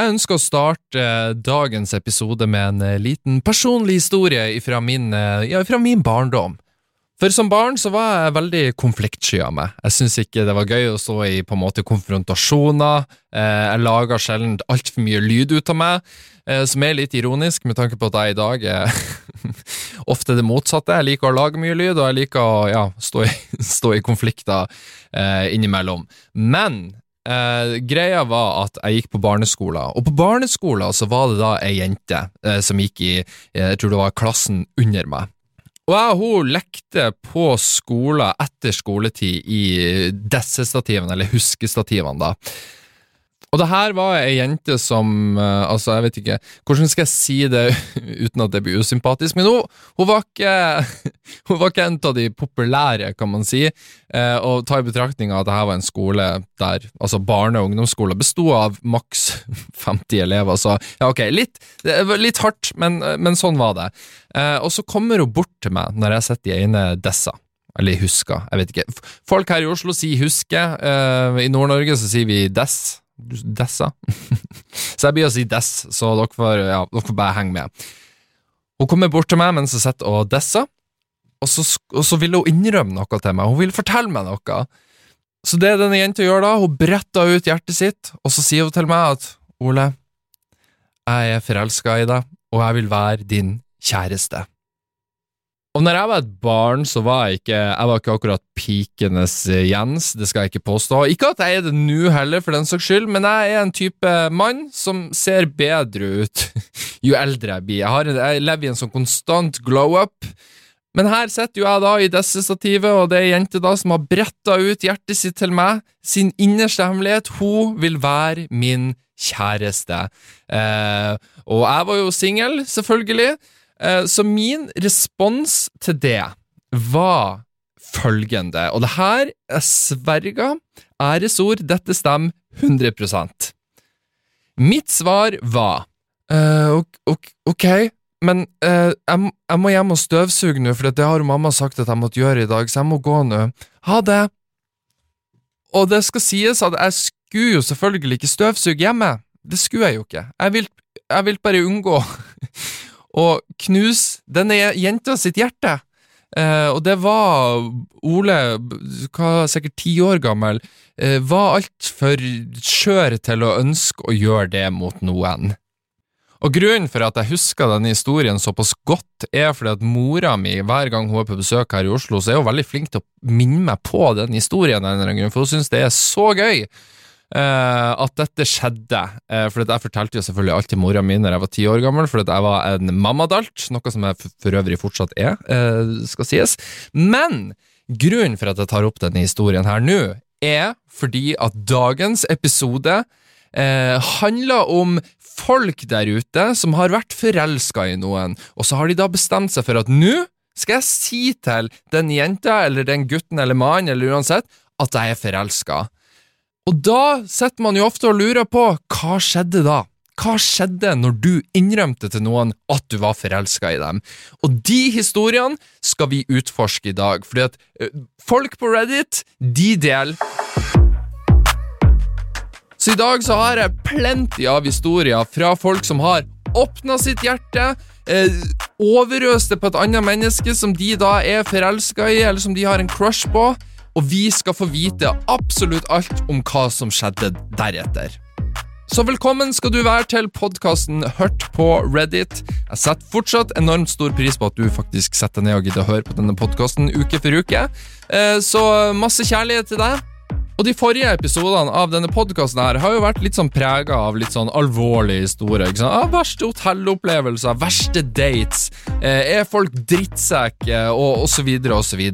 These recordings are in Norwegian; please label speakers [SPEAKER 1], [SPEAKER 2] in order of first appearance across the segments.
[SPEAKER 1] Jeg ønsker å starte eh, dagens episode med en eh, liten personlig historie fra min, eh, ja, min barndom. For som barn så var jeg veldig konfliktsky av meg. Jeg syntes ikke det var gøy å stå i på en måte konfrontasjoner. Jeg laga sjelden altfor mye lyd ut av meg, som er litt ironisk med tanke på at jeg i dag er ofte det motsatte. Jeg liker å lage mye lyd, og jeg liker å ja, stå, i, stå i konflikter eh, innimellom. Men Uh, greia var at jeg gikk på barneskolen, og på barneskolen så var det da ei jente uh, som gikk i jeg tror det var klassen under meg. Og jeg og hun lekte på skolen etter skoletid i dessestativene, eller huskestativene, da. Og det her var ei jente som uh, Altså, jeg vet ikke Hvordan skal jeg si det uten at det blir usympatisk, men hun, hun, var, ikke, hun var ikke en av de populære, kan man si. Uh, og ta i betraktning at dette var en skole der altså barne- og ungdomsskole besto av maks 50 elever, så ja, ok, litt, litt hardt, men, men, sånn var det. Uh, og så kommer hun bort til meg når jeg sitter i ene dessa. Eller husker, jeg vet ikke. Folk her i Oslo sier huske, i Nord-Norge så sier vi dess. Dessa. så jeg blir å si dess, så dere får, ja, dere får bare henge med. Hun kommer bort til meg mens jeg sitter og desser, og så, og så vil hun innrømme noe til meg. Hun vil fortelle meg noe. Så det denne jenta gjør da, hun bretter ut hjertet sitt, og så sier hun til meg at Ole, jeg er forelska i deg, og jeg vil være din kjæreste. Og når jeg var et barn, så var jeg ikke Jeg var ikke akkurat pikenes eh, Jens, det skal jeg ikke påstå. Ikke at jeg er det nå heller, for den saks skyld, men jeg er en type mann som ser bedre ut jo eldre jeg blir. Jeg, en, jeg lever i en sånn konstant glow-up. Men her sitter jo jeg da i disse stativet, og det er ei jente da som har bretta ut hjertet sitt til meg. Sin innerste hemmelighet. Hun vil være min kjæreste. Eh, og jeg var jo singel, selvfølgelig. Eh, så min respons til det var følgende, og det her er sverga, æresord, dette stemmer 100% Mitt svar var uh, ok, men uh, jeg, jeg, må hjem og støvsuge nå, for det har mamma sagt at jeg måtte gjøre i dag, så jeg må gå nå. Ha det. Og det skal sies at jeg skulle jo selvfølgelig ikke støvsuge hjemme. Det skulle jeg jo ikke. Jeg vil, jeg vil bare unngå og knuse denne jenta sitt hjerte. Eh, og det var Ole, hva, sikkert ti år gammel, eh, var altfor skjør til å ønske å gjøre det mot noen. Og Grunnen for at jeg husker denne historien såpass godt, er fordi at mora mi, hver gang hun er på besøk her i Oslo, så er hun veldig flink til å minne meg på den historien, for hun syns det er så gøy. Uh, at dette skjedde. Uh, for Jeg fortalte jo selvfølgelig alt til mora mi når jeg var ti år gammel, for jeg var en mammadalt, noe som jeg for øvrig fortsatt er, uh, skal sies. Men grunnen for at jeg tar opp denne historien her nå, er fordi at dagens episode handler om folk der ute som har vært forelska i noen, og så har de da bestemt seg for at nå skal jeg si til den jenta eller den gutten eller mannen eller uansett at jeg er forelska. Og da sitter man jo ofte og lurer på hva skjedde da? Hva skjedde når du innrømte til noen at du var forelska i dem? Og de historiene skal vi utforske i dag, fordi at uh, folk på Reddit, de deler Så i dag så har jeg plenty av historier fra folk som har åpna sitt hjerte, eh, overøst det på et annet menneske som de da er forelska i, eller som de har en crush på og vi skal få vite absolutt alt om hva som skjedde deretter. Så velkommen skal du være til podkasten Hørt på Reddit. Jeg setter fortsatt enormt stor pris på at du faktisk setter ned og gidder å høre på denne podkasten uke for uke. Eh, så masse kjærlighet til deg. Og de forrige episodene av denne podkasten har jo vært litt sånn prega av litt sånn alvorlige historier. ikke sant? Ah, verste hotellopplevelser, verste dates, eh, er folk drittsekker, og osv., osv.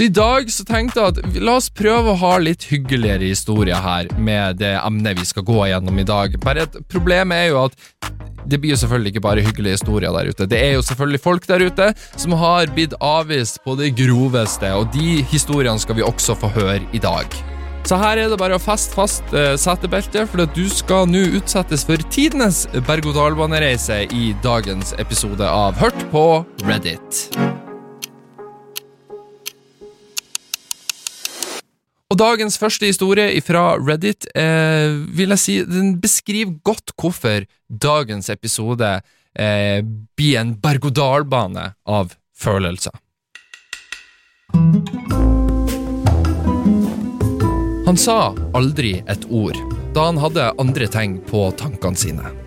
[SPEAKER 1] Så i dag så tenkte jeg at la oss prøve å ha litt hyggeligere historier her med det emnet vi skal gå gjennom i dag. Bare et problem er jo at det blir jo selvfølgelig ikke bare hyggelige historier der ute. Det er jo selvfølgelig folk der ute som har blitt avvist på det groveste, og de historiene skal vi også få høre i dag. Så her er det bare å feste fast uh, setebeltet, for du skal nå utsettes for tidenes berg-og-dal-banereise i dagens episode av Hørt på Reddit. Og dagens første historie fra Reddit eh, vil jeg si, den beskriver godt hvorfor dagens episode eh, blir en berg-og-dal-bane av følelser. Han sa aldri et ord da han hadde andre tegn på tankene sine.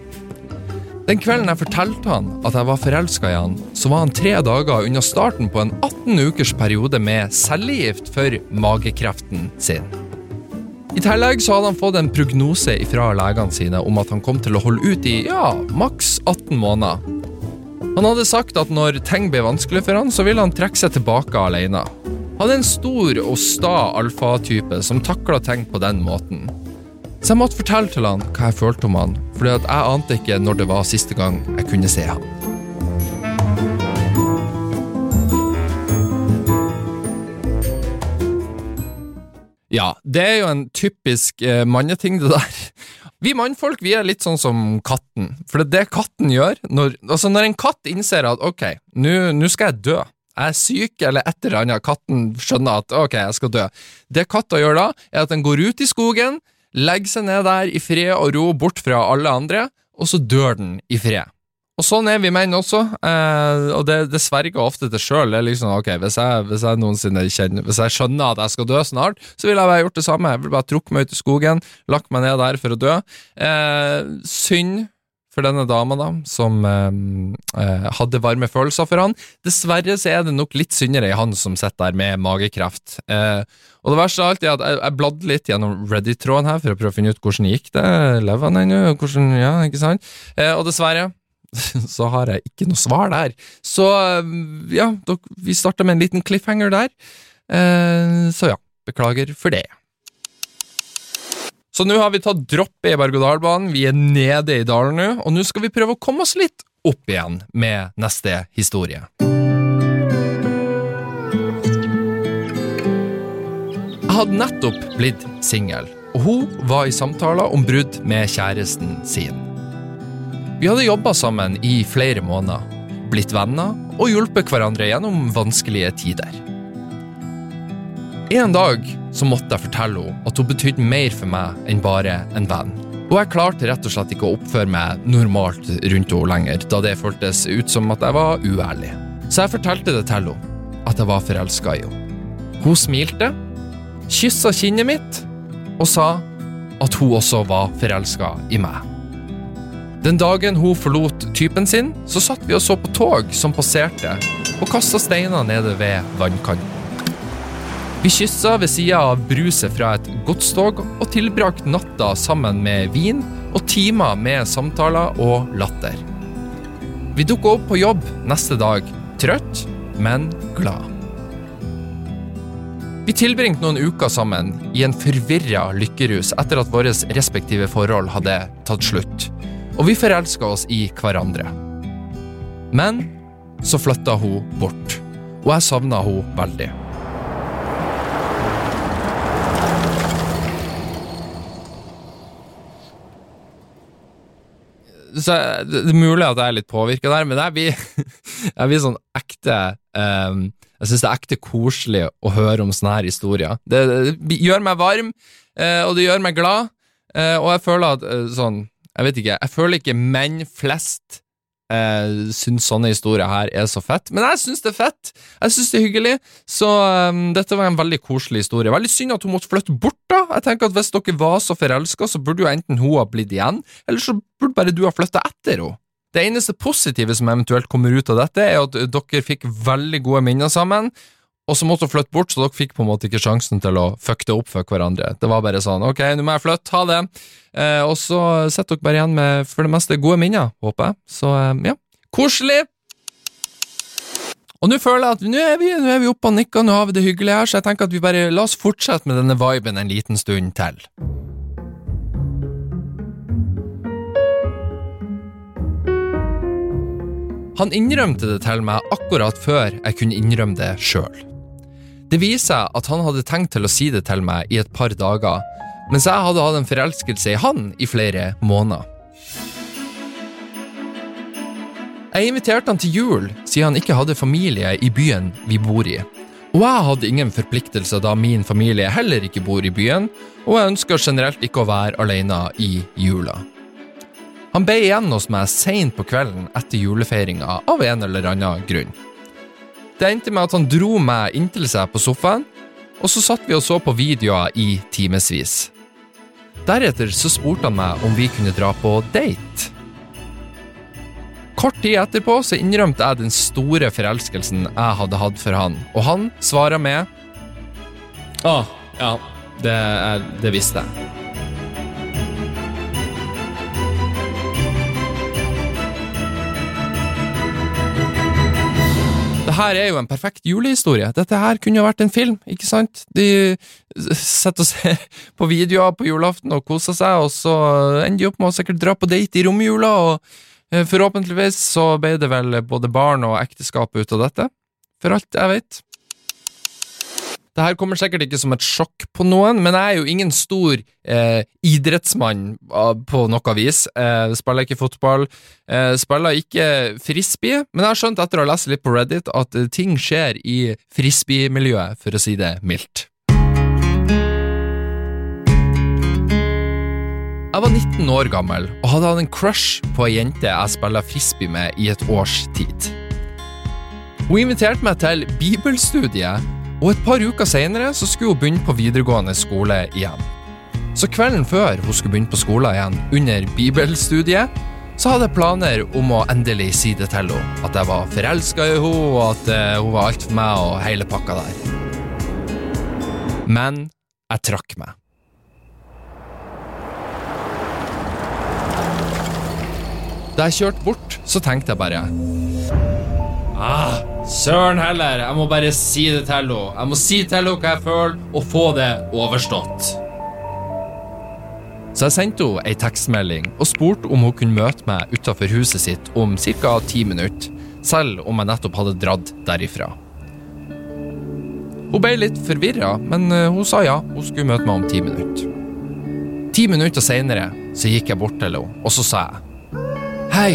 [SPEAKER 1] Den kvelden jeg fortalte han at jeg var forelska i han, så var han tre dager unna starten på en 18 ukers periode med cellegift for magekreften sin. I tillegg så hadde han fått en prognose fra legene sine om at han kom til å holde ut i ja, maks 18 måneder. Han hadde sagt at når ting ble vanskelig for han, så ville han trekke seg tilbake alene. Han er en stor og sta alfatype som takla ting på den måten. Så jeg måtte fortelle til han hva jeg følte om han, for jeg ante ikke når det var siste gang jeg kunne se han. Ja, det er jo en typisk eh, manneting, det der. Vi mannfolk vi er litt sånn som katten, for det er det katten gjør. Når, altså når en katt innser at ok, nå skal jeg dø, jeg er syk eller et eller annet, katten skjønner at ok, jeg skal dø. Det katta gjør da, er at den går ut i skogen, legger seg ned der i fred og ro bort fra alle andre, og så dør den i fred. Og sånn er vi menn også, eh, og det, det sverger ofte til sjøl. Liksom, ok, hvis jeg, hvis jeg noensinne kjenner, hvis jeg skjønner at jeg skal dø snart, så ville jeg bare gjort det samme. Jeg ville bare trukket meg ut i skogen, lagt meg ned der for å dø. Eh, synd for denne dama, da, som eh, eh, hadde varme følelser for han. Dessverre så er det nok litt syndere i han som sitter der med magekreft. Eh, og det verste av alt er at jeg, jeg bladde litt gjennom Reddit-tråden her for å prøve å finne ut hvordan det gikk det. Lever han ennå? Hvordan, ja, ikke sant? Eh, og dessverre så har jeg ikke noe svar der. Så eh, ja, vi starter med en liten cliffhanger der. Eh, så ja, beklager for det. Så nå har vi tatt dropp i berg-og-dal-banen, vi er nede i dalen nå, og nå skal vi prøve å komme oss litt opp igjen med neste historie. Jeg hadde nettopp blitt singel, og hun var i samtaler om brudd med kjæresten sin. Vi hadde jobba sammen i flere måneder, blitt venner og hjulpet hverandre gjennom vanskelige tider. En dag så måtte jeg fortelle henne at hun betydde mer for meg enn bare en venn. Og jeg klarte rett og slett ikke å oppføre meg normalt rundt henne lenger, da det føltes ut som at jeg var uærlig. Så jeg fortalte det til henne, at jeg var forelska i henne. Hun smilte, kyssa kinnet mitt og sa at hun også var forelska i meg. Den dagen hun forlot typen sin, så satt vi og så på tog som passerte, og kasta steiner nede ved vannkanten. Vi kyssa ved sida av bruset fra et godstog og tilbrakte natta sammen med vin og timer med samtaler og latter. Vi dukka opp på jobb neste dag, trøtt, men glad. Vi tilbringte noen uker sammen i en forvirra lykkerus etter at våre respektive forhold hadde tatt slutt, og vi forelska oss i hverandre. Men så flytta hun bort, og jeg savna hun veldig. Så det er mulig at jeg er litt påvirka der, men jeg blir, jeg blir sånn ekte um, Jeg syns det er ekte koselig å høre om sånne her historier. Det, det gjør meg varm, uh, og det gjør meg glad, uh, og jeg føler at uh, sånn Jeg vet ikke, jeg føler ikke menn flest uh, syns sånne historier her er så fett. Men jeg syns det er fett! Jeg syns det er hyggelig. Så um, dette var en veldig koselig historie. Veldig synd at hun måtte flytte bort, da. Jeg tenker at Hvis dere var så forelska, så burde jo enten hun ha blitt igjen, eller så burde bare du ha flytta etter henne. Det eneste positive som eventuelt kommer ut av dette, er at dere fikk veldig gode minner sammen, og så måtte hun flytte bort, så dere fikk på en måte ikke sjansen til å fucke det opp for hverandre. Det var bare sånn, ok, nå må jeg flytte, ha det. Eh, og så sitter dere bare igjen med for det meste gode minner, håper jeg. Så eh, ja, koselig! Og nå føler jeg at nå er vi, nå er vi oppe og nikker, nå har vi det hyggelig her, så jeg tenker at vi bare la oss fortsette med denne viben en liten stund til. Han innrømte det til meg akkurat før jeg kunne innrømme det sjøl. Det viser seg at han hadde tenkt til å si det til meg i et par dager, mens jeg hadde hatt en forelskelse i han i flere måneder. Jeg inviterte han til jul siden han ikke hadde familie i byen vi bor i, Og jeg hadde ingen forpliktelser da min familie heller ikke bor i byen, og jeg ønsker generelt ikke å være alene i jula. Han ble igjen hos meg seint på kvelden etter julefeiringa av en eller annen grunn. Det endte med at han dro meg inntil seg på sofaen, og så satt vi og så på videoer i timevis. Deretter så spurte han meg om vi kunne dra på date. Kort tid etterpå så innrømte jeg den store forelskelsen jeg hadde hatt for han, og han svarer med Å, ah, ja, det, det visste jeg. Det her er jo en perfekt julehistorie. Dette her kunne jo vært en film, ikke sant? De setter ser på videoer på julaften og koser seg, og så ender de opp med å sikkert dra på date i romjula, og eh, forhåpentligvis så ble det vel både barn og ekteskap ut av dette, for alt jeg vet. Det her kommer sikkert ikke som et sjokk på noen, men jeg er jo ingen stor eh, idrettsmann ah, på noe vis. Eh, spiller ikke fotball, eh, spiller ikke frisbee, men jeg har skjønt etter å ha lest litt på Reddit at eh, ting skjer i frisbee-miljøet, for å si det mildt. Jeg var 19 år gammel og hadde hatt en crush på ei jente jeg spiller frisbee med i et års tid. Hun inviterte meg til bibelstudiet og et par uker senere skulle hun begynne på videregående skole igjen. Så kvelden før hun skulle begynne på skolen igjen, under bibelstudiet, så hadde jeg planer om å endelig si det til henne. At jeg var forelska i henne, og at uh, hun var alt for meg og hele pakka der. Men jeg trakk meg. Da jeg kjørte bort, så tenkte jeg bare Ah, søren heller, jeg må bare si det til henne. Jeg må si til henne hva jeg føler, og få det overstått. Så jeg sendte henne ei tekstmelding og spurte om hun kunne møte meg utafor huset sitt om ca. ti minutter, selv om jeg nettopp hadde dratt derifra. Hun ble litt forvirra, men eh, hun sa ja, hun skulle møte meg om ti minutter. Ti minutter seinere gikk jeg bort til henne, og så sa jeg Hei,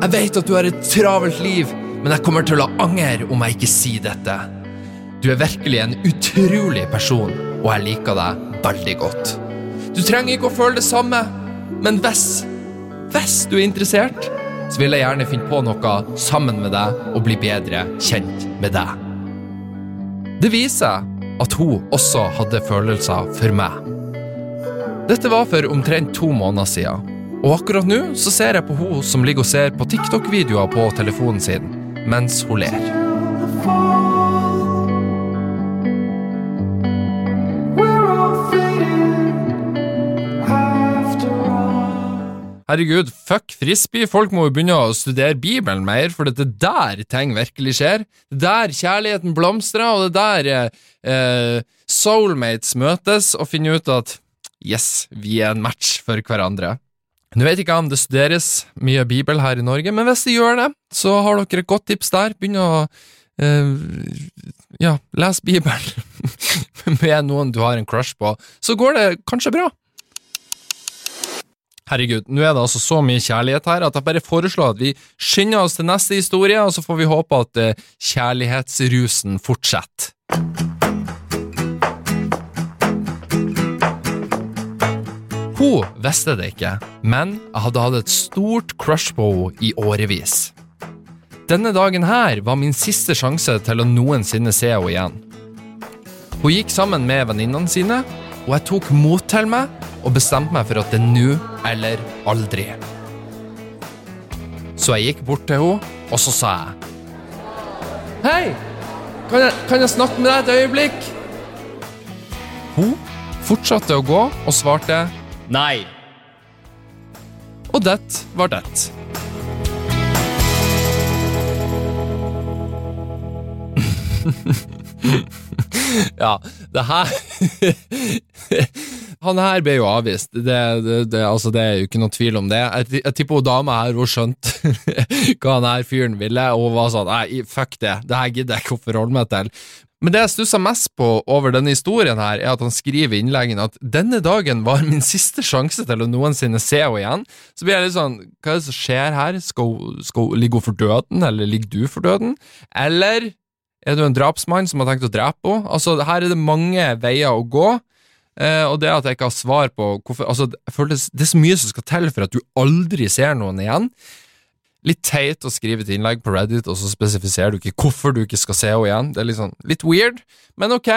[SPEAKER 1] jeg vet at du har et travelt liv, men jeg kommer til å angre om jeg ikke sier dette. Du er virkelig en utrolig person, og jeg liker deg veldig godt. Du trenger ikke å føle det samme, men hvis, hvis du er interessert, så vil jeg gjerne finne på noe sammen med deg og bli bedre kjent med deg. Det viser at hun også hadde følelser for meg. Dette var for omtrent to måneder siden, og akkurat nå så ser jeg på hun som ligger og ser på TikTok-videoer på telefonen sin mens hun ler. Herregud, fuck frisbee. Folk må jo begynne å studere Bibelen mer, for det er der ting virkelig skjer. Det er der kjærligheten blomstrer, og det er der eh, soulmates møtes og finner ut at yes, vi er en match for hverandre. Nå vet jeg ikke om det studeres mye bibel her i Norge, men hvis det gjør det, så har dere et godt tips der. Begynn å uh, ja, lese Bibelen med noen du har en crush på, så går det kanskje bra. Herregud, nå er det altså så mye kjærlighet her at jeg bare foreslår at vi skynder oss til neste historie, og så får vi håpe at uh, kjærlighetsrusen fortsetter. Hun visste det ikke, men jeg hadde hatt et stort crush på henne i årevis. Denne dagen her var min siste sjanse til å noensinne se henne igjen. Hun gikk sammen med venninnene sine, og jeg tok mot til meg og bestemte meg for at det er nå eller aldri. Så jeg gikk bort til henne, og så sa jeg Hei! Kan jeg, kan jeg snakke med deg et øyeblikk? Hun fortsatte å gå og svarte
[SPEAKER 2] Nei.
[SPEAKER 1] Og det var det. ja, det her Han her ble jo avvist. Det, det, det, altså, det, er jo ikke noe tvil om det. Jeg, jeg tipper hun dama her hun skjønte hva han her fyren ville, og hun var sånn nei, fuck det, det her gidder jeg ikke å forholde meg til. Men det jeg stussa mest på over denne historien, her, er at han skriver i innleggen at denne dagen var min siste sjanse til å noensinne se henne igjen. Så blir jeg litt sånn, hva er det som skjer her? Skal, skal Ligger hun for døden, eller ligger du for døden? Eller Er du en drapsmann som har tenkt å drepe henne? Altså, her er det mange veier å gå. Eh, og det at jeg ikke har svar på hvorfor altså, det, det er så mye som skal til for at du aldri ser noen igjen. Litt teit å skrive et innlegg på Reddit, og så spesifiserer du ikke hvorfor du ikke skal se henne igjen. Det er litt, sånn, litt weird, men ok.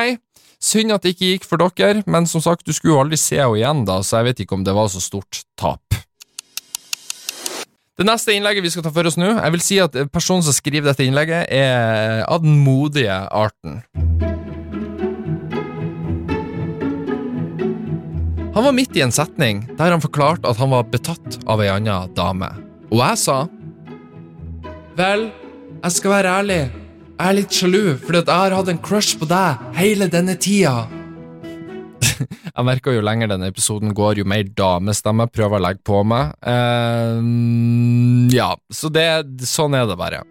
[SPEAKER 1] Synd at det ikke gikk for dere, men som sagt, du skulle jo aldri se henne igjen, da, så jeg vet ikke om det var så stort tap. Det neste innlegget vi skal ta for oss nå, jeg vil si at personen som skriver dette innlegget, er av den modige arten. Han var midt i en setning der han forklarte at han var betatt av ei anna dame, og jeg sa Vel, jeg skal være ærlig. Jeg er litt sjalu, fordi jeg har hatt en crush på deg hele denne tida. jeg merker jo lenger denne episoden går, jo mer damestemme jeg prøver å legge på meg. Uh, ja, så det, sånn er det bare.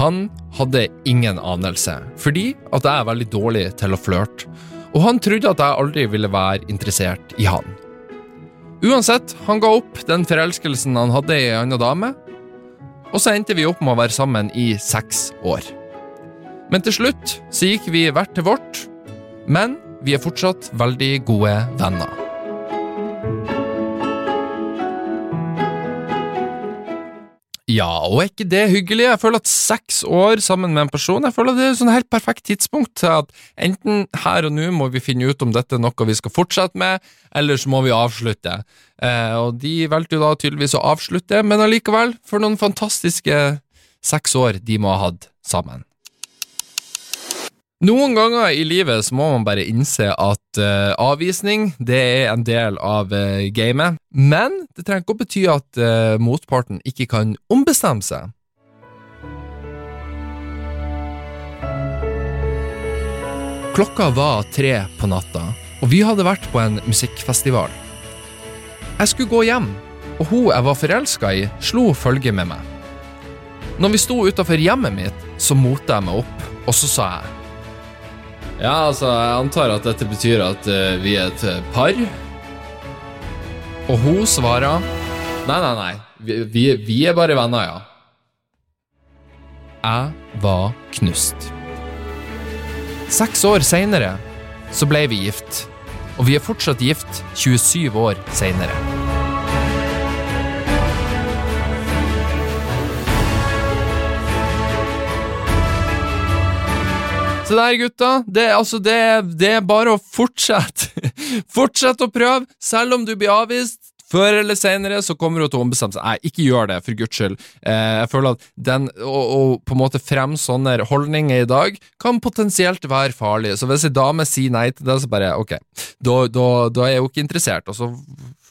[SPEAKER 1] Han hadde ingen anelse, fordi at jeg er veldig dårlig til å flørte, og han trodde at jeg aldri ville være interessert i han. Uansett, han ga opp den forelskelsen han hadde i ei anna dame, og så endte vi opp med å være sammen i seks år. Men til slutt så gikk vi hvert til vårt, men vi er fortsatt veldig gode venner. Ja, og er ikke det hyggelig? Jeg føler at seks år sammen med en person Jeg føler at det er et sånn helt perfekt tidspunkt til at enten her og nå må vi finne ut om dette er noe vi skal fortsette med, eller så må vi avslutte. Eh, og de valgte jo da tydeligvis å avslutte, men allikevel, for noen fantastiske seks år de må ha hatt sammen. Noen ganger i livet så må man bare innse at uh, avvisning det er en del av uh, gamet, men det trenger ikke å bety at uh, motparten ikke kan ombestemme seg. Klokka var tre på natta, og vi hadde vært på en musikkfestival. Jeg skulle gå hjem, og hun jeg var forelska i, slo følge med meg. Når vi sto utafor hjemmet mitt, så motet jeg meg opp, og så sa jeg
[SPEAKER 2] ja, altså, jeg antar at dette betyr at uh, vi er et uh, par.
[SPEAKER 1] Og hun svarer
[SPEAKER 2] Nei, nei, nei. Vi, vi, vi er bare venner, ja.
[SPEAKER 1] Jeg var knust. Seks år seinere så ble vi gift, og vi er fortsatt gift 27 år seinere. Se der, gutta. Det, altså, det, det, er bare å fortsette. Fortsett å prøve, selv om du blir avvist. Før eller senere så kommer hun til å ombestemme seg. Nei, ikke gjør det, for guds skyld. Eh, jeg føler at den, å, å, på en måte fremme sånne holdninger i dag, kan potensielt være farlig. Så hvis ei dame sier nei til det, så bare ok, da, da, da er hun ikke interessert. Og så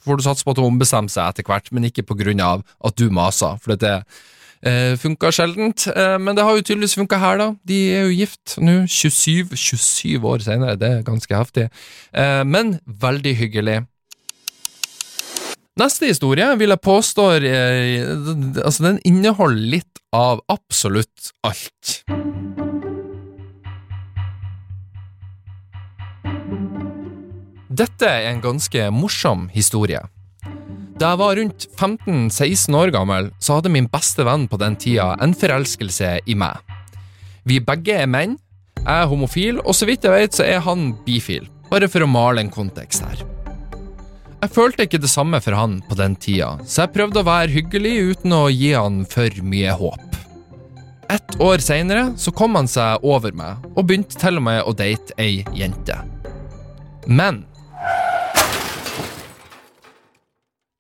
[SPEAKER 1] får du satse på at hun ombestemmer seg etter hvert, men ikke på grunn av at du maser. For det er Eh, funka sjeldent, eh, men det har jo tydeligvis funka her, da. De er jo gift nå, 27, 27 år senere, det er ganske heftig. Eh, men veldig hyggelig. Neste historie vil jeg påstå eh, Altså, den inneholder litt av absolutt alt. Dette er en ganske morsom historie. Da jeg var rundt 15-16 år gammel, så hadde min beste venn på den tida en forelskelse i meg. Vi begge er menn, jeg er homofil, og så vidt jeg vet, så er han bifil. Bare for å male en kontekst her. Jeg følte ikke det samme for han på den tida, så jeg prøvde å være hyggelig uten å gi han for mye håp. Et år seinere så kom han seg over meg, og begynte til og med å date ei jente. Men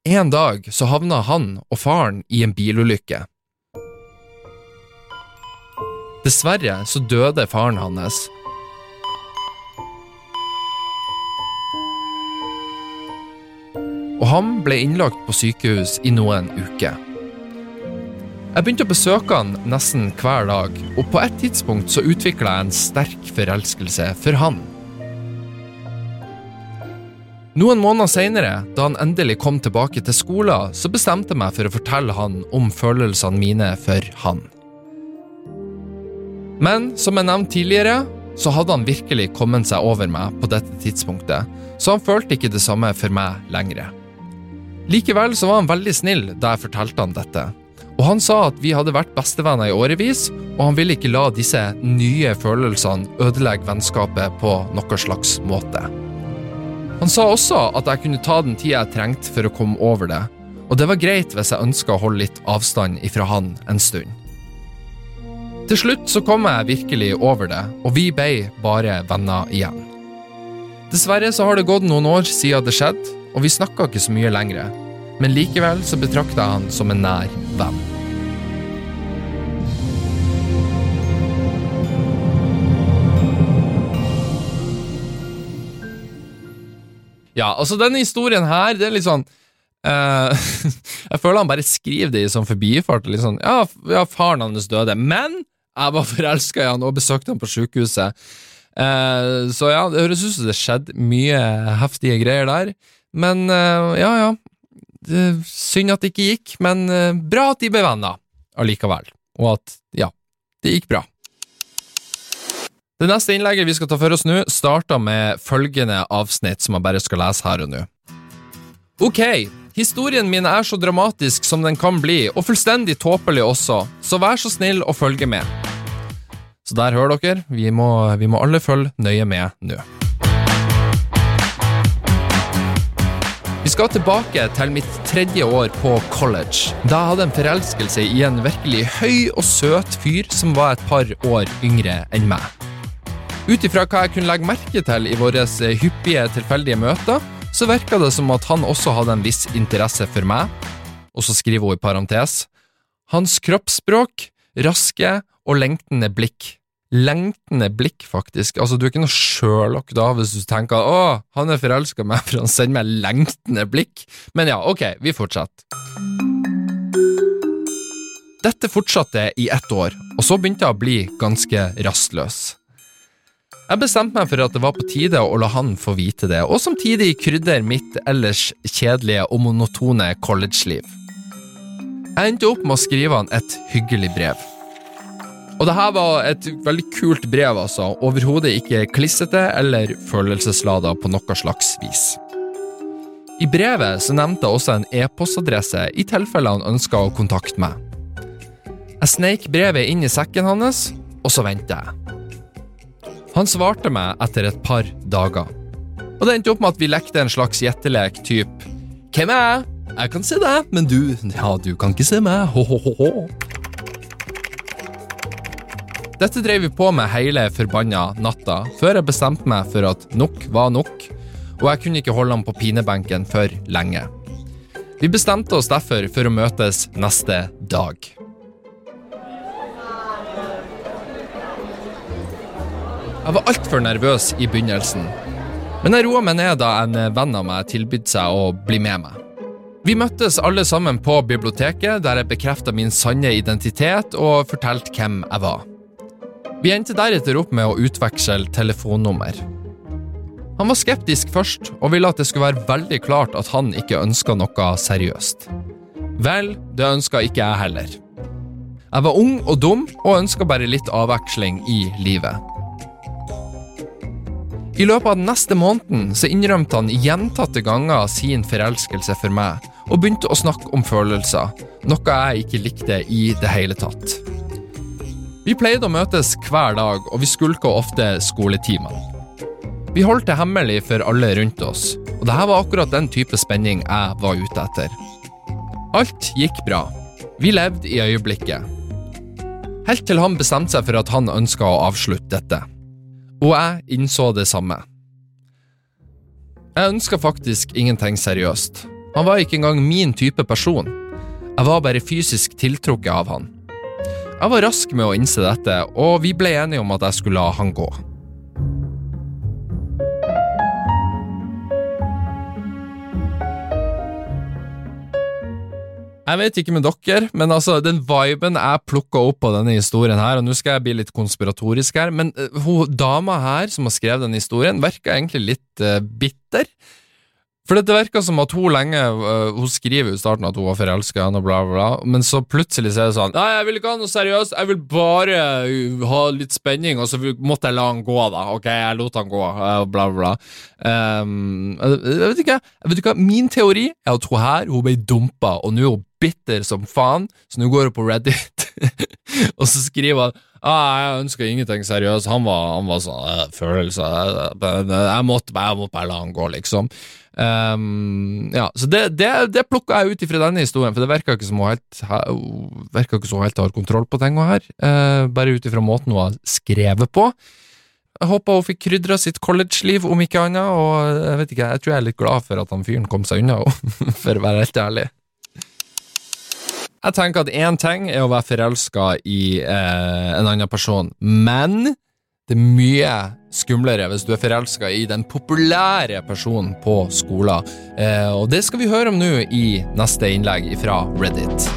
[SPEAKER 1] En dag så havna han og faren i en bilulykke. Dessverre så døde faren hans. Og han ble innlagt på sykehus i noen uker. Jeg begynte å besøke han nesten hver dag, og på et tidspunkt så utvikla jeg en sterk forelskelse for han. Noen måneder seinere, da han endelig kom tilbake til skolen, så bestemte jeg meg for å fortelle han om følelsene mine for han. Men som jeg nevnte tidligere, så hadde han virkelig kommet seg over meg på dette tidspunktet, så han følte ikke det samme for meg lenger. Likevel så var han veldig snill da jeg fortalte han dette, Og han sa at vi hadde vært bestevenner i årevis, og han ville ikke la disse nye følelsene ødelegge vennskapet på noen slags måte. Han sa også at jeg kunne ta den tida jeg trengte for å komme over det, og det var greit hvis jeg ønska å holde litt avstand ifra han en stund. Til slutt så kom jeg virkelig over det, og vi ble bare venner igjen. Dessverre så har det gått noen år siden det skjedde, og vi snakka ikke så mye lenger, men likevel så betrakta jeg han som en nær venn. Ja, altså denne historien her, det er litt sånn uh, Jeg føler han bare skriver det i sånn forbifart. Litt sånn, ja, ja, faren hans døde, men jeg var forelska i han og besøkte han på sjukehuset. Uh, så ja, det høres ut som det skjedde mye heftige greier der. Men uh, ja, ja. Synd at det ikke gikk, men eh, bra at de ble venner allikevel. Og at, ja, det gikk bra. Det neste innlegget vi skal ta for oss nå, starter med følgende avsnitt som jeg bare skal lese her og nå. Ok, historien min er så dramatisk som den kan bli, og fullstendig tåpelig også, så vær så snill å følge med. Så der hører dere, vi må, vi må alle følge nøye med nå. Vi skal tilbake til mitt tredje år på college, da jeg hadde en forelskelse i en virkelig høy og søt fyr som var et par år yngre enn meg. Ut ifra hva jeg kunne legge merke til i våre hyppige tilfeldige møter, så virka det som at han også hadde en viss interesse for meg, og så skriver hun i parentes, hans kroppsspråk, raske og lengtende blikk. Lengtende blikk, faktisk. Altså, du er ikke noe Sherlock da hvis du tenker å, han er forelska i meg for han sender meg lengtende blikk. Men ja, ok, vi fortsetter. Dette fortsatte i ett år, og så begynte jeg å bli ganske rastløs. Jeg bestemte meg for at det var på tide å la han få vite det, og samtidig krydder mitt ellers kjedelige og monotone collegeliv. Jeg endte opp med å skrive han et hyggelig brev. Og det her var et veldig kult brev, altså, overhodet ikke klissete eller følelseslada på noe slags vis. I brevet så nevnte jeg også en e-postadresse i tilfelle han ønska å kontakte meg. Jeg sneik brevet inn i sekken hans, og så ventet jeg. Han svarte meg etter et par dager. Og det endte opp med at vi lekte en slags gjettelek typ Hvem er jeg? Jeg kan se deg, men du Ja, du kan ikke se meg. Ho-ho-ho. Dette drev vi på med hele forbanna natta, før jeg bestemte meg for at nok var nok, og jeg kunne ikke holde ham på pinebenken for lenge. Vi bestemte oss derfor for å møtes neste dag. Jeg var altfor nervøs i begynnelsen, men jeg roa meg ned da en venn av meg tilbød seg å bli med meg. Vi møttes alle sammen på biblioteket, der jeg bekrefta min sanne identitet og fortalte hvem jeg var. Vi endte deretter opp med å utveksle telefonnummer. Han var skeptisk først, og ville at det skulle være veldig klart at han ikke ønska noe seriøst. Vel, det ønska ikke jeg heller. Jeg var ung og dum, og ønska bare litt avveksling i livet. I løpet av den neste måneden så innrømte han gjentatte ganger sin forelskelse for meg, og begynte å snakke om følelser, noe jeg ikke likte i det hele tatt. Vi pleide å møtes hver dag, og vi skulka ofte skoletimene. Vi holdt det hemmelig for alle rundt oss, og dette var akkurat den type spenning jeg var ute etter. Alt gikk bra. Vi levde i øyeblikket. Helt til han bestemte seg for at han ønska å avslutte dette. Og jeg innså det samme. Jeg ønska faktisk ingenting seriøst. Han var ikke engang min type person. Jeg var bare fysisk tiltrukket av han. Jeg var rask med å innse dette, og vi ble enige om at jeg skulle la han gå. Jeg vet ikke med dere, men altså, den viben jeg plukka opp på denne historien her, og nå skal jeg bli litt konspiratorisk her, men uh, hun dama her som har skrevet denne historien, virka egentlig litt uh, bitter. For det virka som at hun lenge uh, Hun skriver i starten at hun var forelska i han, og bla, bla, bla, men så plutselig så er det sånn Nei, jeg vil ikke ha noe seriøst, jeg vil bare ha litt spenning, og så måtte jeg la han gå, da. Ok, jeg lot han gå, bla, bla, bla. Um, jeg vet ikke, jeg vet ikke, Min teori er at hun her hun ble dumpa, og nå er hun bitter som faen, så nå går hun på Reddit, og så skriver han ah, jeg ønsker ingenting seriøst, han var, han var sånn «Øh, følelser, jeg, jeg, måtte bare, måtte bare la han gå, liksom. Um, ja, så det, det, det plukka jeg ut ifra denne historien, for det virka ikke som hun helt, virka ikke som hun helt har kontroll på tinga her, uh, bare ut ifra måten hun har skrevet på. Jeg håper hun fikk krydra sitt college-liv, om ikke annet, og jeg vet ikke, jeg tror jeg er litt glad for at han fyren kom seg unna, for å være helt ærlig. Jeg tenker at én ting er å være forelska i eh, en annen person, men det er mye skumlere hvis du er forelska i den populære personen på skolen. Eh, og det skal vi høre om nå i neste innlegg fra Reddit.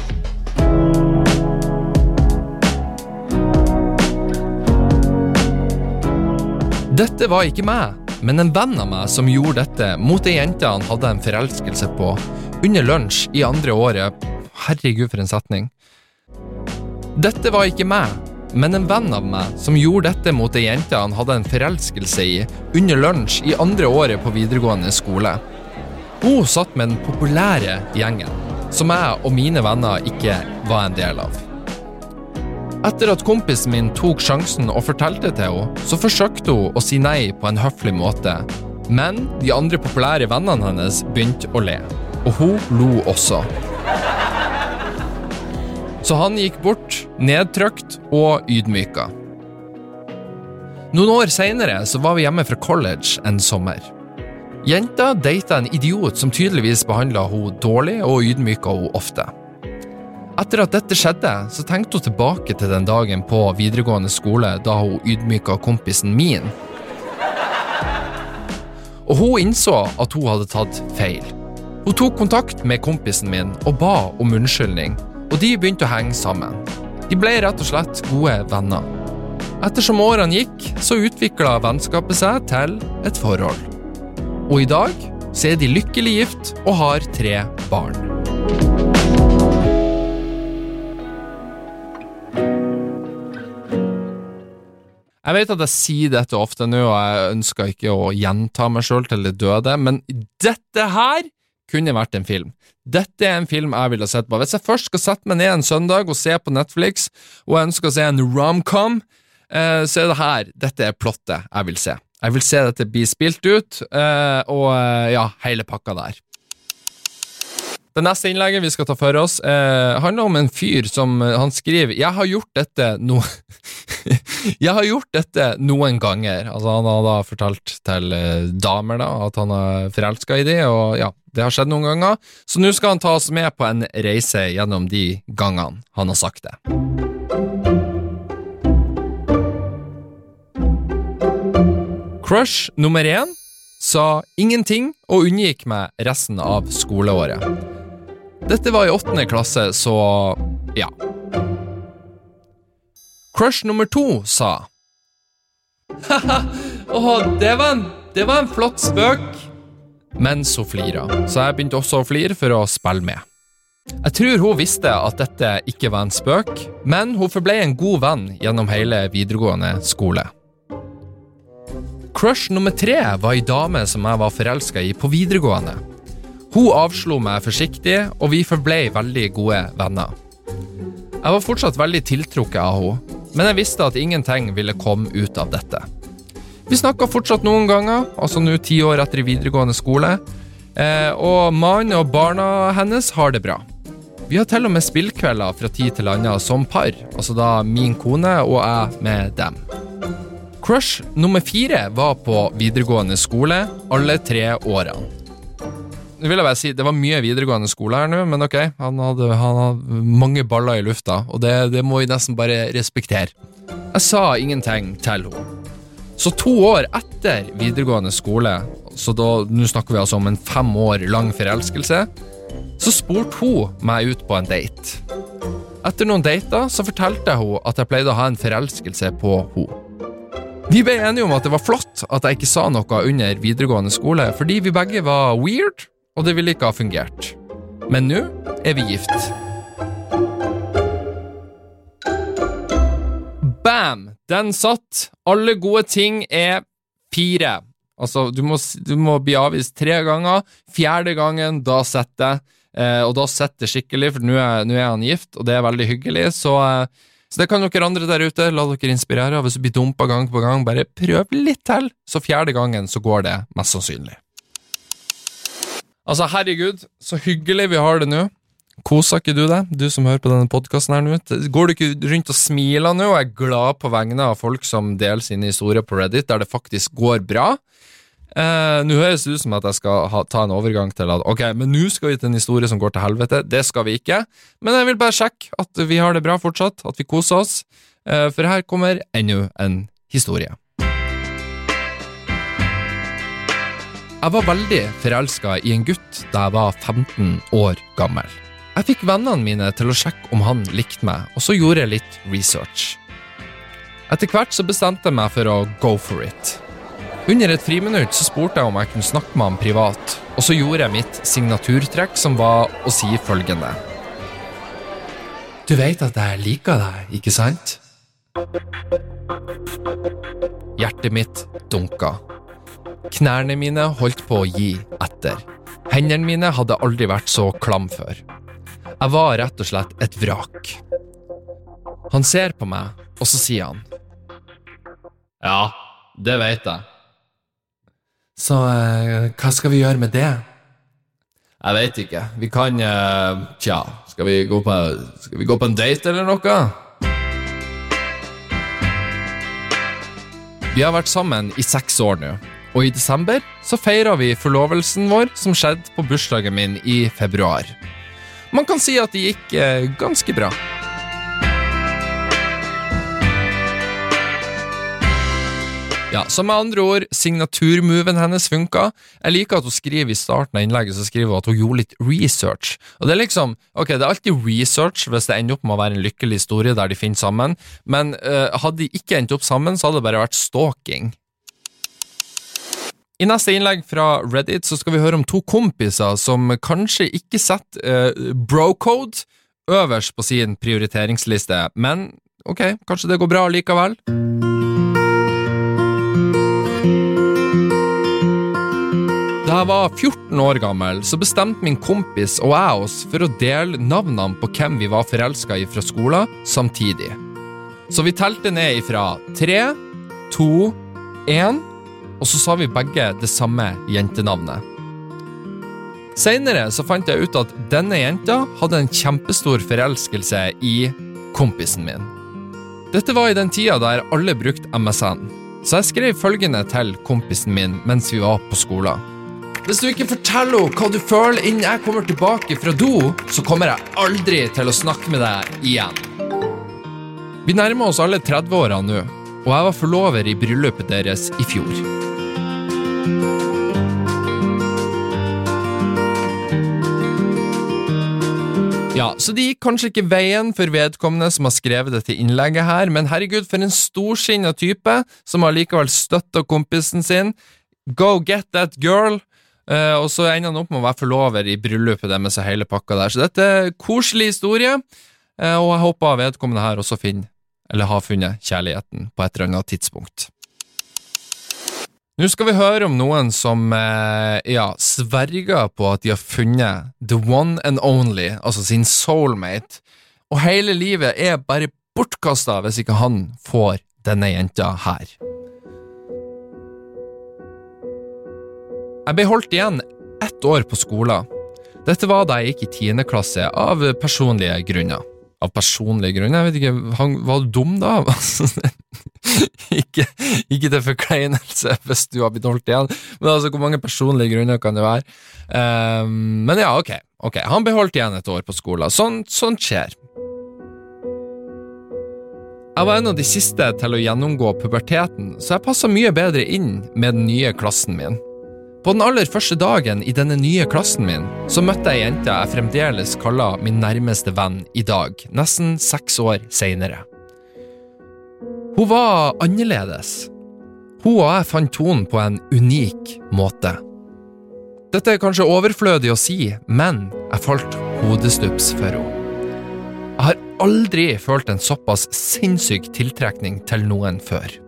[SPEAKER 1] Dette var ikke meg, men en venn av meg som gjorde dette mot ei jente han hadde en forelskelse på, under lunsj i andre året. Herregud, for en setning. Dette var ikke meg, men en venn av meg som gjorde dette mot ei jente han hadde en forelskelse i, under lunsj i andre året på videregående skole. Hun satt med den populære gjengen, som jeg og mine venner ikke var en del av. Etter at kompisen min tok sjansen og fortalte til henne, så forsøkte hun å si nei på en høflig måte, men de andre populære vennene hennes begynte å le, og hun lo også. Så han gikk bort, nedtrykt og ydmyka. Noen år seinere var vi hjemme fra college en sommer. Jenta data en idiot som tydeligvis behandla henne dårlig og ydmyka henne ofte. Etter at dette skjedde, så tenkte hun tilbake til den dagen på videregående skole da hun ydmyka kompisen min. Og hun innså at hun hadde tatt feil. Hun tok kontakt med kompisen min og ba om unnskyldning, og de begynte å henge sammen. De ble rett og slett gode venner. Ettersom årene gikk, så utvikla vennskapet seg til et forhold. Og i dag så er de lykkelig gift og har tre barn. Jeg vet at jeg sier dette ofte nå, og jeg ønsker ikke å gjenta meg sjøl til det døde, men dette her kunne vært en film. Dette er en film jeg ville sett på. Hvis jeg først skal sette meg ned en søndag og se på Netflix, og ønsker å se en romcom, eh, så er det her Dette er plottet jeg vil se. Jeg vil se dette bli spilt ut, eh, og eh, ja, hele pakka der. Det neste innlegget vi skal ta for oss, eh, handler om en fyr som eh, han skriver Jeg har gjort dette no Jeg har gjort dette noen ganger. Altså Han har da fortalt til eh, damer da at han er forelska i dem, og ja, det har skjedd noen ganger. Så nå skal han ta oss med på en reise gjennom de gangene han har sagt det. Crush nummer én sa ingenting og unngikk meg resten av skoleåret. Dette var i åttende klasse, så ja. Crush nummer to sa Ha-ha, oh, det var, en, det var en flott spøk. Mens hun flira, så jeg begynte også å flire for å spille med. Jeg tror hun visste at dette ikke var en spøk, men hun forble en god venn gjennom hele videregående skole. Crush nummer tre var ei dame som jeg var forelska i på videregående. Hun avslo meg forsiktig, og vi forblei veldig gode venner. Jeg var fortsatt veldig tiltrukket av henne, men jeg visste at ingenting ville komme ut av dette. Vi snakka fortsatt noen ganger, altså nå ti år etter videregående skole, eh, og mannen og barna hennes har det bra. Vi har til og med spillkvelder fra tid til annen som par, altså da min kone og jeg med dem. Crush nummer fire var på videregående skole alle tre årene. Vil jeg bare si, Det var mye videregående skole her nå, men ok, han hadde, han hadde mange baller i lufta, og det, det må vi nesten bare respektere. Jeg sa ingenting til henne. Så to år etter videregående skole, så da, nå snakker vi altså om en fem år lang forelskelse, så spurte hun meg ut på en date. Etter noen dater så fortalte henne at jeg pleide å ha en forelskelse på henne. Vi ble enige om at det var flott at jeg ikke sa noe under videregående skole, fordi vi begge var weird, og det ville ikke ha fungert. Men nå er vi gift. Bam! Den satt. Alle gode ting er fire. Altså, du må, du må bli avvist tre ganger. Fjerde gangen, da setter jeg. Eh, og da setter skikkelig, for nå er, er han gift, og det er veldig hyggelig. Så, eh, så det kan dere andre der ute, la dere inspirere av. Hvis du blir dumpa gang på gang, bare prøv litt til, så fjerde gangen så går det mest sannsynlig. Altså, herregud, så hyggelig vi har det nå. Koser ikke du deg, du som hører på denne podkasten her nå? Går du ikke rundt og smiler nå og er glad på vegne av folk som deler sine historier på Reddit, der det faktisk går bra? Eh, nå høres det ut som at jeg skal ha, ta en overgang til at ok, men nå skal vi til en historie som går til helvete. Det skal vi ikke. Men jeg vil bare sjekke at vi har det bra fortsatt, at vi koser oss. Eh, for her kommer enda en historie. Jeg var veldig forelska i en gutt da jeg var 15 år gammel. Jeg fikk vennene mine til å sjekke om han likte meg, og så gjorde jeg litt research. Etter hvert så bestemte jeg meg for å go for it. Under et friminutt så spurte jeg om jeg kunne snakke med han privat, og så gjorde jeg mitt signaturtrekk, som var å si følgende. Du vet at jeg liker deg, ikke sant? Hjertet mitt dunka. Knærne mine holdt på å gi etter. Hendene mine hadde aldri vært så klam før. Jeg var rett og slett et vrak. Han ser på meg, og så sier han.
[SPEAKER 2] Ja, det vet jeg.
[SPEAKER 1] Så eh, hva skal vi gjøre med det?
[SPEAKER 2] Jeg vet ikke. Vi kan eh, Tja, skal vi gå på, skal vi gå på en date eller noe?
[SPEAKER 1] Vi har vært sammen i seks år nå, og i desember så feira vi forlovelsen vår som skjedde på bursdagen min i februar. Man kan si at det gikk eh, ganske bra. Ja, så med andre ord, signaturmoven hennes funka. Jeg liker at hun skriver i starten av innlegget så skriver hun at hun gjorde litt research. Og det er liksom, ok, det er alltid research hvis det ender opp med å være en lykkelig historie der de finner sammen, men uh, hadde de ikke endt opp sammen, så hadde det bare vært stalking. I neste innlegg fra Reddit så skal vi høre om to kompiser som kanskje ikke setter uh, brocode øverst på sin prioriteringsliste, men ok, kanskje det går bra likevel. Da jeg var 14 år gammel, så bestemte min kompis og jeg oss for å dele navnene på hvem vi var forelska i fra skolen, samtidig. Så vi telte ned ifra tre, to, én, og så sa vi begge det samme jentenavnet. Senere så fant jeg ut at denne jenta hadde en kjempestor forelskelse i kompisen min. Dette var i den tida der alle brukte MSN, så jeg skrev følgende til kompisen min mens vi var på skolen. Hvis du ikke forteller henne hva du føler innen jeg kommer tilbake fra do, så kommer jeg aldri til å snakke med deg igjen. Vi nærmer oss alle 30-åra nå, og jeg var forlover i bryllupet deres i fjor. Ja, så det gikk kanskje ikke veien for vedkommende som har skrevet dette innlegget her, men herregud, for en storsinna type som har likevel støtta kompisen sin. Go get that girl! Uh, og så ender han opp med å være forlover i bryllupet deres og hele pakka der. Så dette er en koselig historie, uh, og jeg håper vedkommende her også finner, eller har funnet, kjærligheten på et eller annet tidspunkt. Nå skal vi høre om noen som eh, ja, sverger på at de har funnet the one and only, altså sin soulmate, og hele livet er bare bortkasta hvis ikke han får denne jenta her. Jeg ble holdt igjen ett år på skolen. Dette var da jeg gikk i tiende klasse, av personlige grunner. Av personlige grunner? Jeg vet ikke, han, var du dum da? ikke, ikke til forkleinelse hvis du har blitt holdt igjen, men altså, hvor mange personlige grunner kan det være? Um, men ja, ok, ok, han ble holdt igjen et år på skolen. Sånn, sånt skjer. Jeg var en av de siste til å gjennomgå puberteten, så jeg passa mye bedre inn med den nye klassen min. På den aller første dagen i denne nye klassen min, så møtte jeg ei jente jeg fremdeles kaller min nærmeste venn i dag, nesten seks år seinere. Hun var annerledes. Hun og jeg fant tonen på en unik måte. Dette er kanskje overflødig å si, men jeg falt hodestups for henne. Jeg har aldri følt en såpass sinnssyk tiltrekning til noen før.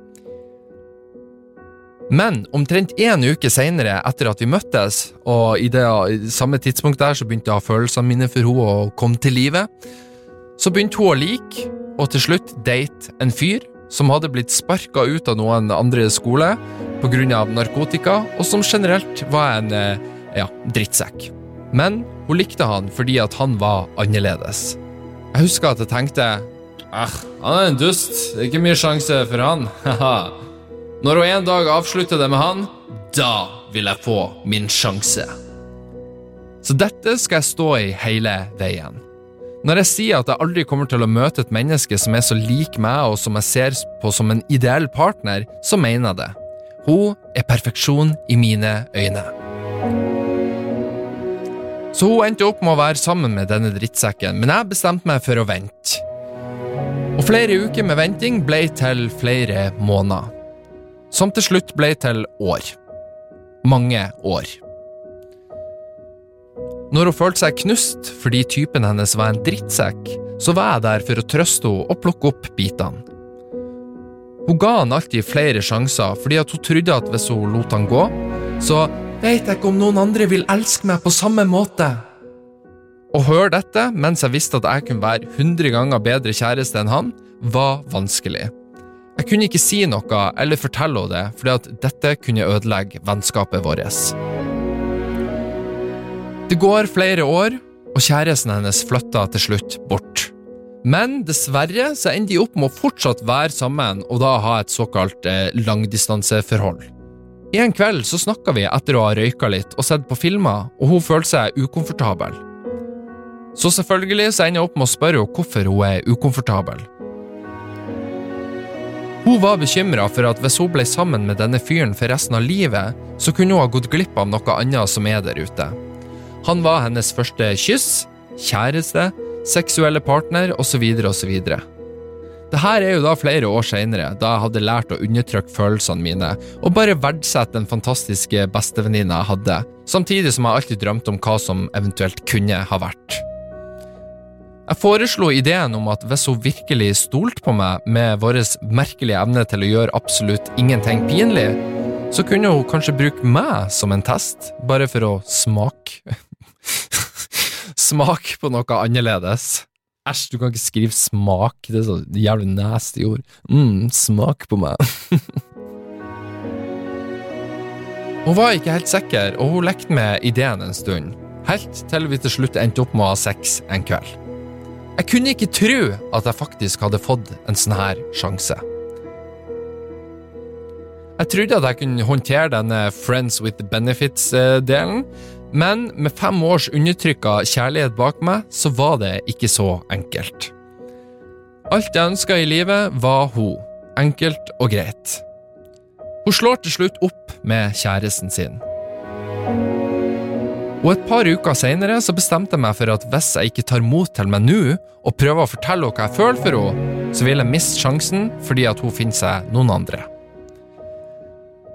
[SPEAKER 1] Men omtrent én uke seinere, etter at vi møttes, og i det samme tidspunkt der så begynte jeg følelsene mine for henne å komme til live, så begynte hun å like, og til slutt date, en fyr som hadde blitt sparka ut av noen andre skole pga. narkotika, og som generelt var en eh, ja, drittsekk. Men hun likte han fordi at han var annerledes. Jeg husker at jeg tenkte
[SPEAKER 2] Ah, han er en dust. Det er ikke mye sjanse for han. Når hun en dag avslutter det med han, da vil jeg få min sjanse.
[SPEAKER 1] Så dette skal jeg stå i hele veien. Når jeg sier at jeg aldri kommer til å møte et menneske som er så lik meg, og som jeg ser på som en ideell partner, så mener jeg det. Hun er perfeksjon i mine øyne. Så hun endte opp med å være sammen med denne drittsekken, men jeg bestemte meg for å vente. Og flere uker med venting ble til flere måneder. Som til slutt ble til år. Mange år. Når hun følte seg knust fordi typen hennes var en drittsekk, så var jeg der for å trøste henne og plukke opp bitene. Hun ga han alltid flere sjanser fordi hun trodde at hvis hun lot han gå, så vet jeg ikke om noen andre vil elske meg på samme måte. Å høre dette mens jeg visste at jeg kunne være 100 ganger bedre kjæreste enn han, var vanskelig. Jeg kunne ikke si noe eller fortelle henne det, fordi at dette kunne ødelegge vennskapet vårt. Det går flere år, og kjæresten hennes flytter til slutt bort. Men dessverre så ender de opp med å fortsatt være sammen og da ha et såkalt eh, langdistanseforhold. En kveld så snakka vi etter å ha røyka litt og sett på filmer, og hun følte seg ukomfortabel. Så selvfølgelig så ender jeg opp med å spørre henne hvorfor hun er ukomfortabel. Hun var bekymra for at hvis hun ble sammen med denne fyren for resten av livet, så kunne hun ha gått glipp av noe annet som er der ute. Han var hennes første kyss, kjæreste, seksuelle partner osv. osv. Det her er jo da flere år seinere, da jeg hadde lært å undertrykke følelsene mine og bare verdsette den fantastiske bestevenninna jeg hadde, samtidig som jeg alltid drømte om hva som eventuelt kunne ha vært. Jeg foreslo ideen om at hvis hun virkelig stolte på meg med vår merkelige evne til å gjøre absolutt ingenting pinlig, så kunne hun kanskje bruke meg som en test, bare for å smake Smake på noe annerledes. Æsj, du kan ikke skrive smak, det er så jævlig nasty ord. mm, smak på meg. hun var ikke helt sikker, og hun lekte med ideen en stund, helt til vi til slutt endte opp med å ha sex en kveld. Jeg kunne ikke tro at jeg faktisk hadde fått en sånn her sjanse. Jeg trodde at jeg kunne håndtere denne Friends with benefits-delen, men med fem års undertrykka kjærlighet bak meg, så var det ikke så enkelt. Alt jeg ønska i livet, var hun. Enkelt og greit. Hun slår til slutt opp med kjæresten sin. Og et par uker seinere bestemte jeg meg for at hvis jeg ikke tar mot til meg nå, og prøver å fortelle henne hva jeg føler for henne, så vil jeg miste sjansen fordi at hun finner seg noen andre.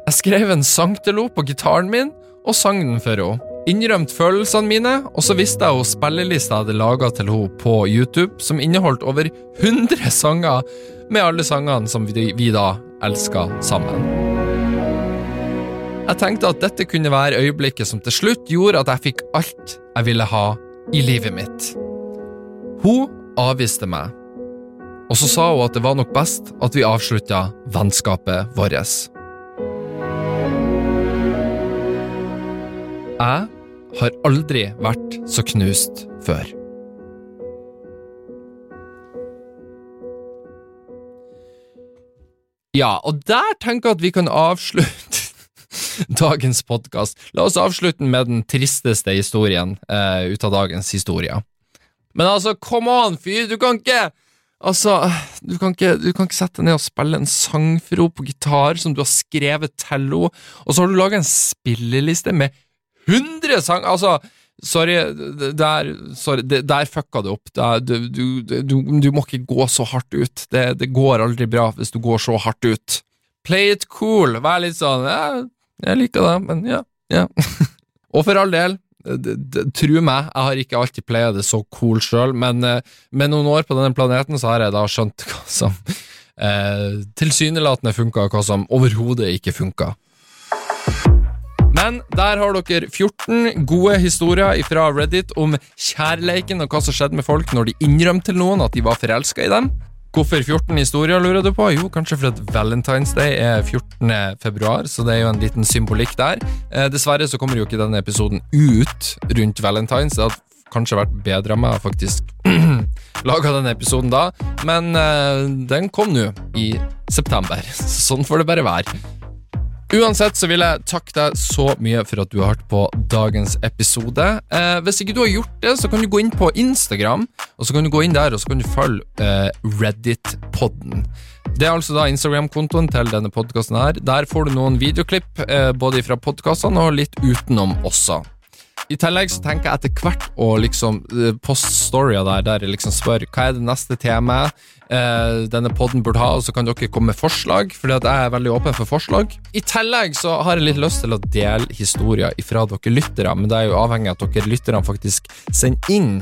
[SPEAKER 1] Jeg skrev en sang til henne på gitaren min og sang den for henne innrømte følelsene mine, og så visste jeg hun spillelista jeg hadde laga til henne på YouTube, som inneholdt over 100 sanger med alle sangene som vi, vi da elska sammen. Jeg tenkte at dette kunne være øyeblikket som til slutt gjorde at jeg fikk alt jeg ville ha i livet mitt. Hun avviste meg, og så sa hun at det var nok best at vi avslutta vennskapet vårt. Jeg har aldri vært så knust før. Ja, og der tenker jeg at vi kan avslutte dagens podkast. La oss avslutte med den tristeste historien uh, ut av dagens historie. Men altså, come on, fyr! Du kan ikke Altså, du kan, ikke, du kan ikke sette deg ned og spille en sang for henne på gitar som du har skrevet til henne, og så har du laga en spilleliste med 100 sanger! Altså, sorry, der, sorry, der fucka du opp. Der, du, du, du, må ikke gå så hardt ut. Det, det, går aldri bra hvis du går så hardt ut. Play it cool. Vær litt sånn ja, jeg liker det, men ja. ja. Og for all del, tro meg, jeg har ikke alltid playa det så cool sjøl, men eh, med noen år på denne planeten så har jeg da skjønt hva som eh, tilsynelatende funka, og hva som overhodet ikke funka. Men der har dere 14 gode historier fra Reddit om kjærleiken og hva som skjedde med folk når de innrømte til noen at de var forelska i dem. Hvorfor 14 historier, lurer du på? Jo, kanskje fordi Valentine's Day er 14. februar, så det er jo en liten symbolikk der. Eh, dessverre så kommer jo ikke denne episoden ut rundt Valentine's. Det hadde kanskje vært bedre om jeg faktisk laga denne episoden da, men eh, den kom nå i september. Sånn får det bare være. Uansett så vil jeg takke deg så mye for at du har hørt på dagens episode. Eh, hvis ikke du har gjort det, så kan du gå inn på Instagram, og så kan du gå inn der og så kan du følge eh, Reddit-podden. Det er altså da Instagram-kontoen til denne podkasten her. Der får du noen videoklipp, eh, både fra podkastene og litt utenom også. I tillegg så tenker jeg etter hvert å liksom eh, poste storyer der der jeg liksom spør hva er det neste temaet eh, denne podden burde ha, og så kan dere komme med forslag, fordi at jeg er veldig åpen for forslag. I tillegg så har jeg litt lyst til å dele historier ifra dere lyttere, men det er jo avhengig av at dere lytterne faktisk sender inn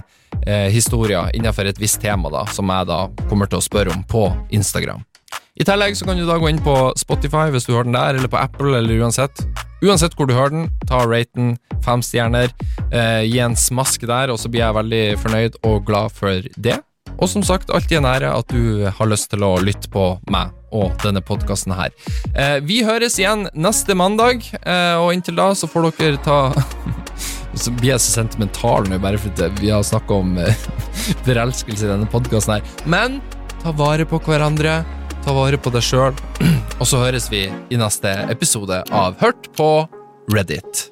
[SPEAKER 1] eh, historier innenfor et visst tema, da, som jeg da kommer til å spørre om på Instagram. I tillegg så kan du da gå inn på Spotify hvis du hører den der, eller på Apple, eller uansett. Uansett hvor du hører den, ta raten fem stjerner, eh, gi en smask der, og så blir jeg veldig fornøyd og glad for det. Og som sagt, alltid en ære at du har lyst til å lytte på meg og denne podkasten her. Eh, vi høres igjen neste mandag, eh, og inntil da så får dere ta Så blir jeg så sentimental nå, bare fordi vi har snakka om eh, forelskelse i denne podkasten her. Men ta vare på hverandre ta vare på deg sjøl, og så høres vi i neste episode av Hørt på Reddit.